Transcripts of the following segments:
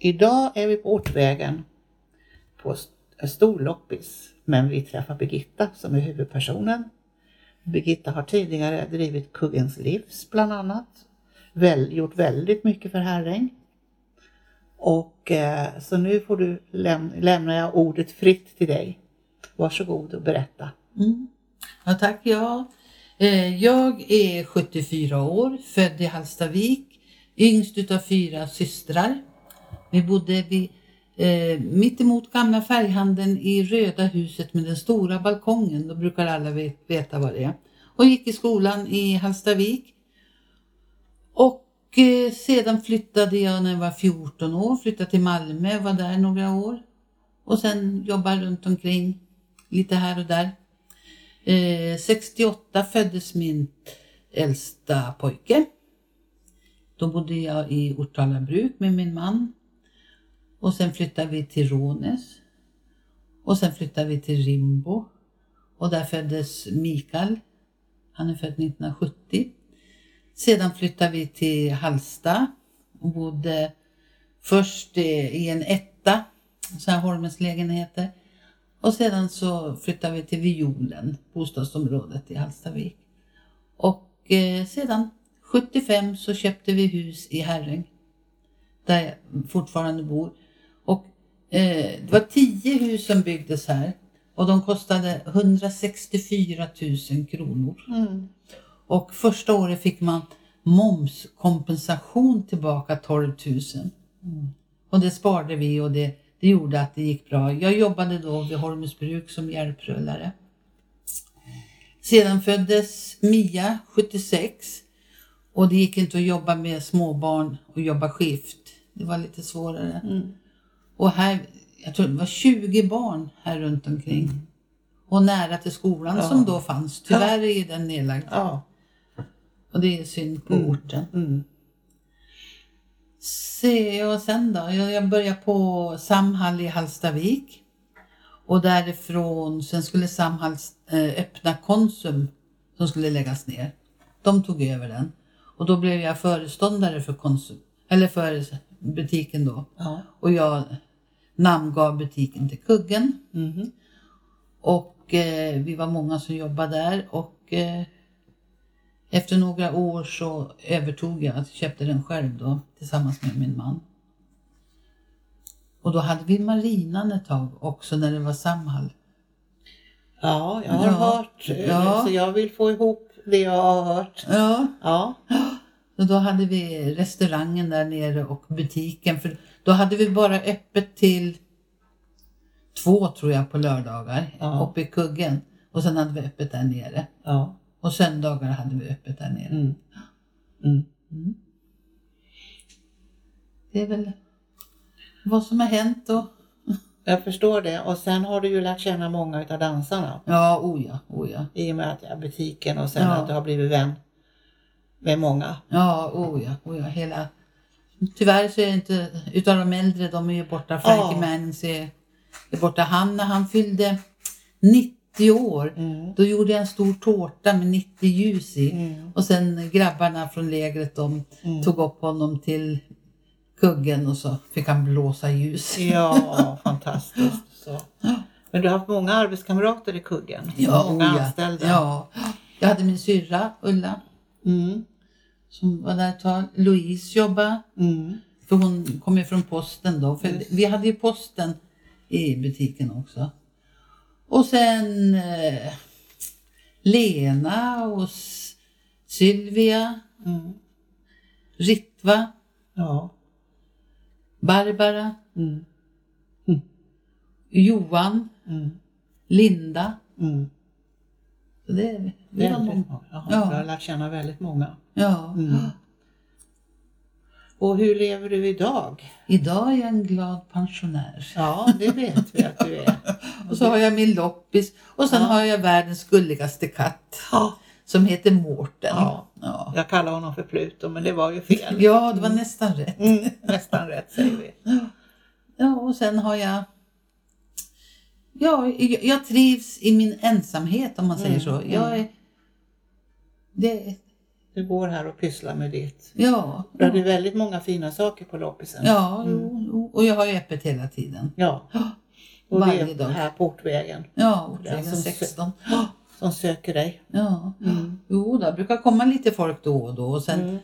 Idag är vi på Ortvägen på en stor loppis, men vi träffar Birgitta som är huvudpersonen. Birgitta har tidigare drivit Kuggens Livs bland annat, väl, gjort väldigt mycket för Herräng. Och eh, så nu får du läm lämnar jag ordet fritt till dig. Varsågod och berätta. Mm. Ja, tack. Ja. Eh, jag är 74 år, född i Hallstavik, yngst utav fyra systrar. Vi bodde vid, eh, mitt emot gamla färghandeln i Röda huset med den stora balkongen. Då brukar alla veta vad det är. Och gick i skolan i Hallstavik. Och eh, sedan flyttade jag när jag var 14 år, flyttade till Malmö, var där några år. Och sen jobbade runt omkring lite här och där. Eh, 68 föddes min äldsta pojke. Då bodde jag i Ortala bruk med min man. Och sen flyttade vi till Rånäs. Och sen flyttade vi till Rimbo. Och där föddes Mikael. Han är född 1970. Sedan flyttade vi till Hallsta och bodde först i en etta, så här Holmens lägenheter. Och sedan så flyttade vi till Violen, bostadsområdet i Hallstavik. Och eh, sedan 75 så köpte vi hus i Herräng, där jag fortfarande bor. Eh, det var tio hus som byggdes här och de kostade 164 000 kronor. Mm. Och första året fick man momskompensation tillbaka 12 000. Mm. Och det sparade vi och det det gjorde att det gick bra. Jag jobbade då vid Holmesbruk som hjälprullare. Sedan föddes Mia 76 och det gick inte att jobba med småbarn och jobba skift. Det var lite svårare. Mm. Och här, jag tror det var 20 barn här runt omkring. Mm. Och nära till skolan ja. som då fanns. Tyvärr är den nedlagd. Ja. Och det är synd på mm. orten. Mm se jag sen då? Jag började på Samhall i Hallstavik. Och därifrån, sen skulle Samhall eh, öppna Konsum som skulle läggas ner. De tog över den. Och då blev jag föreståndare för Konsum, eller för butiken då. Ja. Och jag namngav butiken till Kuggen. Mm. Och eh, vi var många som jobbade där och eh, efter några år så övertog jag, alltså köpte den själv då tillsammans med min man. Och då hade vi marinan ett tag också när det var Samhall. Ja, jag har ja, hört. Ja. Så jag vill få ihop det jag har hört. Ja. ja. Och då hade vi restaurangen där nere och butiken. För då hade vi bara öppet till två tror jag på lördagar ja. uppe i kuggen. Och sen hade vi öppet där nere. Ja. Och söndagar hade vi öppet där nere. Mm. Mm. Mm. Det är väl vad som har hänt och jag förstår det. Och sen har du ju lärt känna många utav dansarna. Ja, oh ja, oh ja. I och med att butiken och sen ja. att du har blivit vän med många. Ja, oh ja, oh ja. Hela... Tyvärr så är det inte, utav de äldre, de är ju borta. Frankie ja. Mannings är, är borta. Han när han fyllde 90 90 år. Mm. Då gjorde jag en stor tårta med 90 ljus i. Mm. Och sen grabbarna från lägret de mm. tog upp honom till kuggen och så fick han blåsa ljus. Ja, fantastiskt. Så. Men du har haft många arbetskamrater i kuggen? Ja, många ja, anställda? Ja. Jag hade min syrra Ulla mm. som var där ett tag. Louise jobbade. Mm. För hon kom ju från posten då. För vi hade ju posten i butiken också. Och sen eh, Lena och Sylvia. Mm. Ritva. Ja. Barbara. Mm. Johan. Mm. Linda. Mm. Så det, det var många. Ja, ja. Jag har lärt känna väldigt många. Ja. Mm. Och hur lever du idag? Idag är jag en glad pensionär. Ja, det vet vi att du är. och så har jag min loppis och sen ja. har jag världens gulligaste katt. Ja. Som heter Mårten. Ja. ja. Jag kallar honom för Pluto men det var ju fel. ja, det var nästan rätt. Mm, nästan rätt säger vi. Ja, och sen har jag Ja, jag trivs i min ensamhet om man säger mm, så. Jag mm. är, det, Du går här och pysslar med ditt. Ja, Det är ja, väldigt många fina saker på loppisen. ja jo. och jag har ju öppet hela tiden. Ja. Och det Varje är dag. här Portvägen Ja, Det är Ortvägen som 16. som söker dig. Ja, Mm. jo, där brukar komma lite folk då och då. Och sen, Mm.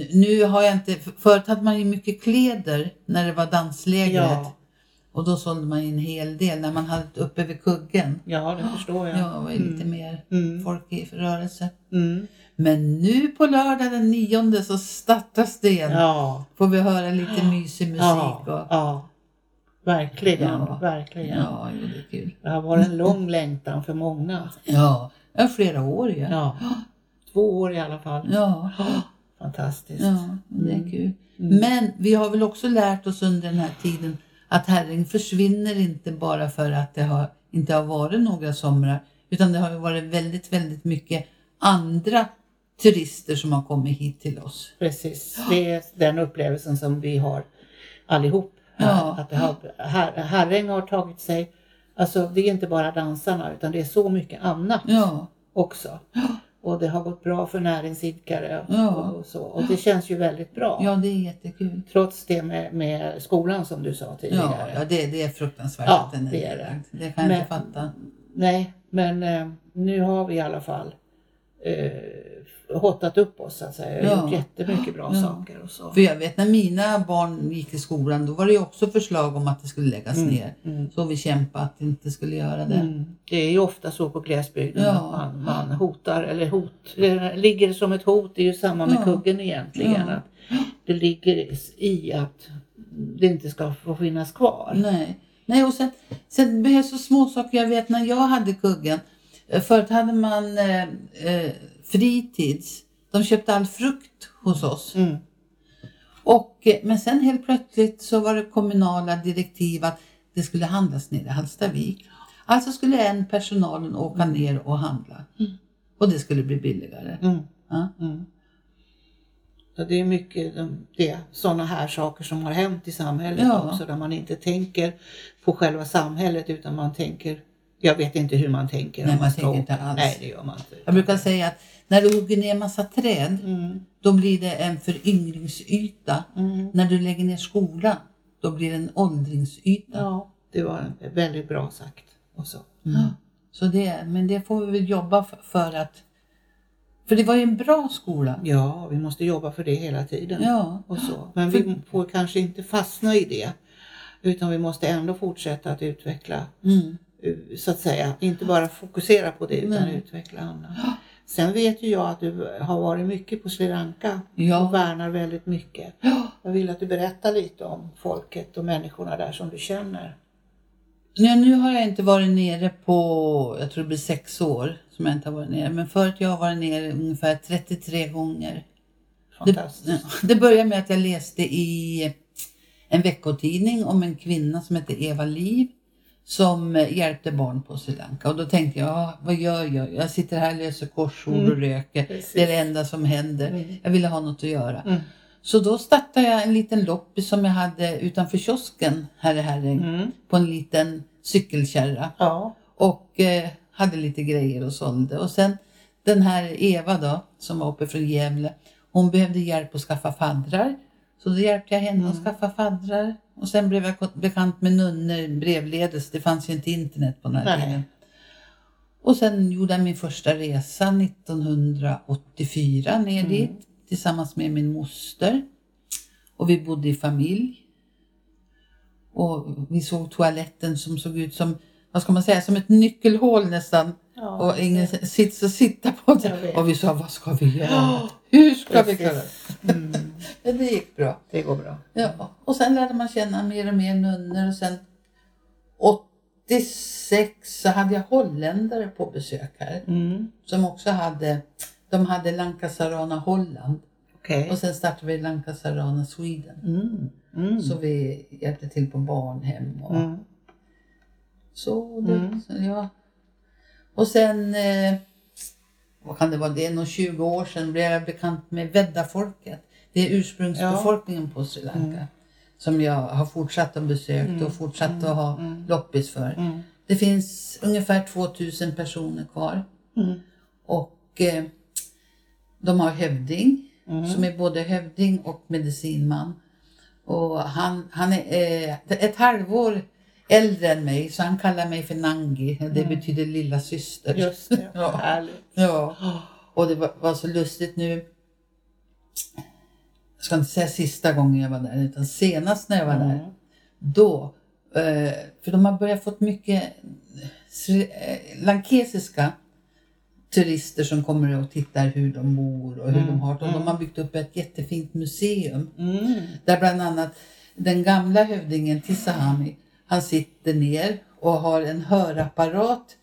eh, Nu har jag inte, förut hade man ju mycket kläder när det var danslägret. Ja. Och då sålde man en hel del när man hade uppe vid kuggen. ja, det förstår jag. Ja, det var ju lite mer Mm. folk i rörelse. Mm. Men nu på lördag den nionde så startas det igen. Ja. Får vi höra lite mysig musik. Ja. och, ja. Verkligen, Ja. verkligen. ja, jo, det är kul. Det har varit en lång längtan för många. Ja, ja flera år ju. Ja. Två år i alla fall. Ja, Fantastiskt. ja det är Mm. kul. Mm. Men vi har väl också lärt oss under den här tiden att Herräng försvinner inte bara för att det har, inte har varit några somrar. Utan det har varit väldigt, väldigt mycket andra turister som har kommit hit till oss. Precis, det är den upplevelsen som vi har allihop. Ja. Att det har, här, Herräng har tagit sig, alltså det är inte bara dansarna utan det är så mycket annat Ja, också. Och det har gått bra för näringsidkare Ja. och, och så. Och det känns ju väldigt bra. ja det är jättekul. Trots det med, med skolan som du sa Ja, tidigare. ja det, det är fruktansvärt Ja, att den är det är det. Det kan jag Men- inte fatta. Nej, men eh, nu har vi i alla fall eh, hottat upp oss så att säga. Ja. Gjort jättemycket bra Ja. saker och så. För jag vet när mina barn gick i skolan då var det ju också förslag om att det skulle läggas Mm, ner. mm. Så vi kämpade att det inte skulle göra det. Mm. Det är ju ofta så på glesbygden Ja. att man, man hotar, eller hot, det ligger som ett hot, det är ju samma med Ja. kuggen egentligen. Att det ligger i att det inte ska få finnas kvar. Nej. Nej, och sen, sen behövs så små saker. Jag vet när jag hade kuggen. eh, Förut hade man eh, eh, fritids. De köpte all frukt hos oss. Mm. Och, eh, men sen helt plötsligt så var det kommunala direktiv att det skulle handlas nere i Hallstavik. Alltså skulle en personalen åka ner och handla. Och det skulle bli billigare. Mm. Ja. Mm. Så det är mycket det, sådana här saker som har hänt i samhället Ja. också där man inte tänker på själva samhället utan man tänker, jag vet inte hur man tänker. Nej, om man ska tänker inte alls. Nej, det gör man inte. Jag brukar säga att när du hugger ner massa träd Mm. då blir det en föryngringsyta. Mm. När du lägger ner skolan, då blir det en åldringsyta. Ja, det var väldigt bra sagt. Och så. Ja. Så det, men det får vi väl jobba för att... För det var ju en bra skola. Ja, vi måste jobba för det hela tiden. Ja, Och så. Men vi får kanske inte fastna i det. Utan vi måste ändå fortsätta att utveckla, mm. eh, så att säga. Inte bara fokusera på det utan Nej. utveckla annat. Sen vet ju jag att du har varit mycket på Sri Lanka Ja. och värnar väldigt mycket. ja. Jag vill att du berättar lite om folket och människorna där som du känner. Nej, nu har jag inte varit nere på, jag tror det blir sex år som jag inte har varit nere. Men förut jag har varit nere ungefär 33 gånger. Det, Fantastiskt. det började med att jag läste i en veckotidning om en kvinna som hette Eva Liv som eh, hjälpte barn på Sri Lanka. Och då tänkte jag, ja, vad gör jag? Jag sitter här och läser korsord och Mm, röker. precis. Det är det enda som händer. Mm. Jag ville ha något att göra. Mm. Så då startade jag en liten loppis som jag hade utanför kiosken här i Herräng. Mm. På en liten cykelkärra. Ja. Och eh, hade lite grejer och sålde. Och sen den här Eva då, som var uppe från Gävle. Hon behövde hjälp att skaffa faddrar. Så då hjälpte jag henne att skaffa faddrar. Och sen blev jag bekant med nunnor brevledes. Det fanns ju inte internet på den här Nej. tiden. Och sen gjorde jag min första resa 1984 ner dit tillsammans med min moster. Och vi bodde i familj. Och vi såg toaletten som såg ut som, vad ska man säga, som ett nyckelhål nästan. Ja, och ingen sits att sitta på. Och vi sa, vad ska vi göra? Hur ska vi klara? Precis. Mm. Men det gick bra. Det går bra. Ja, och sen lärde man känna mer och mer nunnor och sen 86 så hade jag holländare på besök här Mm. som också hade, de hade Lankasarana Holland Okej. och sen startade vi Lankasarana Sweden. Mm. Mm. Så vi hjälpte till på barnhem och Mm. så. Det, Mm. så ja. Och sen, eh, vad kan det vara, det är nog 20 år sedan blev jag bekant med Vedda-folket. Det är ursprungsbefolkningen på Sri Lanka. Mm. Som jag har fortsatt att besöka och fortsatt att ha loppis för. Mm. Det finns ungefär 2000 personer kvar. Mm. Och eh, de har hövding Mm. som är både hövding och medicinman. Och han, han är eh, ett halvår äldre än mig så han kallar mig för Nangi. Det Mm. betyder lilla syster. Just det, Ja. härligt. Ja, och det var, var så lustigt nu. Jag ska inte säga sista gången jag var där, utan senast när jag var där. Mm. Då, eh, för de har börjat fått mycket eh, lankesiska turister som kommer och tittar hur de bor och hur Mm, de har det. Och de mm. har byggt upp ett jättefint museum. Mm. Där bland annat den gamla hövdingen Tisahami, han sitter ner och har en hörapparat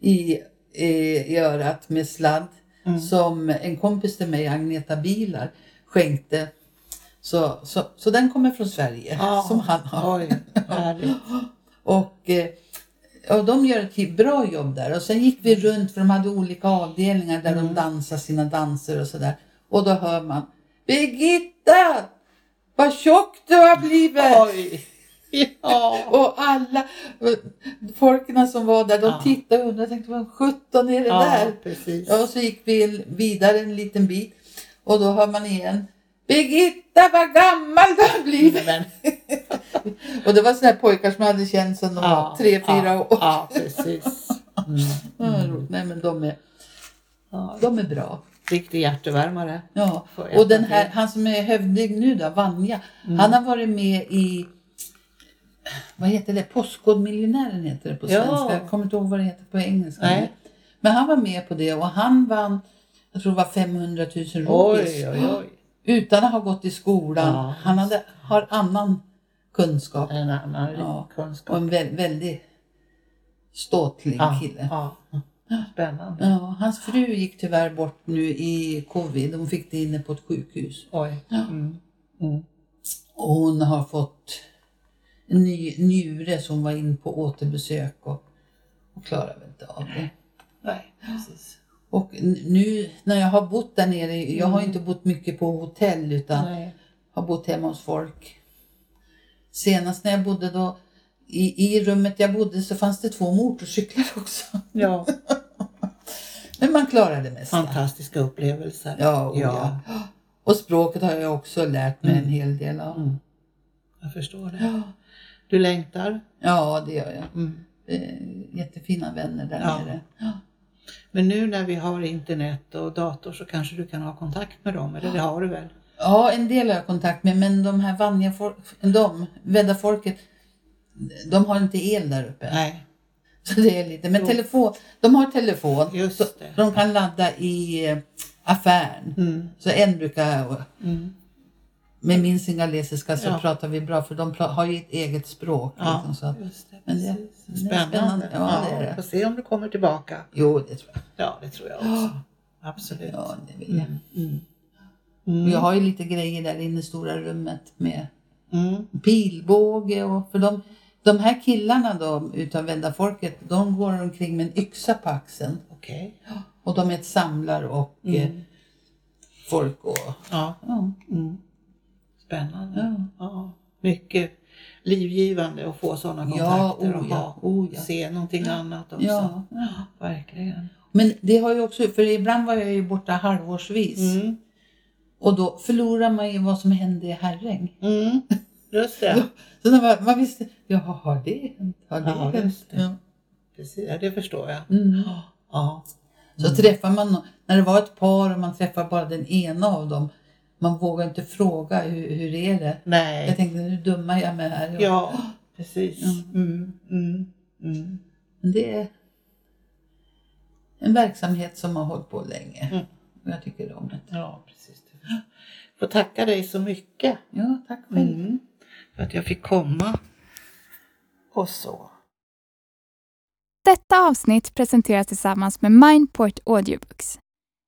i, i, i örat med sladd Mm. som en kompis till mig, Agneta Bilar, skänkte. Så, så, så den kommer från Sverige, Ja, som han har. Oj. Och, eh, och de gör ett bra jobb där. Och sen gick vi runt för de hade olika avdelningar där Mm. de dansar sina danser och sådär. Och då hör man Birgitta! Vad tjock du har blivit! Oj! Ja. Och alla folkerna som var där, de Ja. tittade och undrade, tänkte vad sjutton är det ja, där? precis. Ja, och så gick vi vidare en liten bit och då hör man igen Birgitta vad gammal du har blivit! Men, Och det var sådana här pojkar som jag hade känt sedan de var tre, fyra ja, år. Ja, precis. Mm. Ja, roligt. Nej men de är, Ja, de är bra. riktig hjärtevärmare. Ja. Och den här, han som är hövding nu då, Vanja, Mm. han har varit med i vad heter det? Postkodmiljonären heter det på Ja. svenska. Jag kommer inte ihåg vad det heter på engelska. Nej. Men han var med på det och han vann, jag tror det var 500 000 rupees. Utan att ha gått i skolan. Ja. Han hade, har annan kunskap. En annan Ja. kunskap. Och en vä väldigt ståtlig Ja, kille. ja. Spännande. Ja, hans fru gick tyvärr bort nu i covid. Hon fick det inne på ett sjukhus. Oj. Mm. Mm. Och hon har fått en ny njure som var in på återbesök och, och klarar väl inte av det. Nej, precis. Och nu när jag har bott där nere, jag har Mm. inte bott mycket på hotell utan Nej. har bott hemma hos folk. Senast när jag bodde då, i, i rummet jag bodde så fanns det två motorcyklar också. Ja, Men man klarar det mesta. fantastiska upplevelser. Ja, oh, Ja. ja. Och språket har jag också lärt mig Mm. en hel del av. Mm. Jag förstår det. Ja. Du längtar? Ja, det gör jag. Mm. Jättefina vänner där Ja. nere. Ja. Men nu när vi har internet och dator så kanske du kan ha kontakt med dem, eller det har du väl? ja, en del har jag kontakt med, men de här vanja folk, de, Vedda-folket, de har inte el där uppe. Nej, Så det är lite, men Jo. telefon, de har telefon. just Så det. de kan ladda i eh, affären. Mm. Så en brukar, Mm. Med min singalesiska så Ja. pratar vi bra för de har ju ett eget språk. Ja, Liksom, så. att- just det. Men det- det är Spännande. spännande. Ja, det är det. Får se om du kommer tillbaka. Jo, det tror jag. Ja, det tror jag också. Absolut. Ja, det vill jag. Mm. Mm. Och Mm. Jag har ju lite grejer där inne i stora rummet med Mm. pilbåge och för de, de här killarna då utav Vedda-folket, de går omkring med en yxa på axeln. Okej. Och de är ett samlar och eh, Mm. folk och Ja. ja. Mm. Spännande. Ja. Ja. Mycket livgivande att få sådana Ja, kontakter och oh ja, ha. oh ja. se någonting annat också. Ja. Verkligen. Men det har ju också, för ibland var jag ju borta halvårsvis. Mm. Och då förlorar man ju vad som hände i Herräng. Mm. Just det. Så när man, man visste, ja har det hänt? Har det Ja, hänt? det. Ja. Precis. Ja, det förstår jag. Mm. Ja. Så träffar man, när det var ett par och man träffar bara den ena av dem, man vågar inte fråga hur, hur är det? Nej. Jag tänkte nu dummar jag mig här. Ja, precis. Mm. Mm. Mm. Men det är en verksamhet som har hållit på länge. Mm. Och jag tycker om det. Ja, precis. Får tacka dig så mycket Ja, tack själv. mm. för att jag fick komma. Och så. Detta avsnitt presenteras tillsammans med Mindport Audiobooks.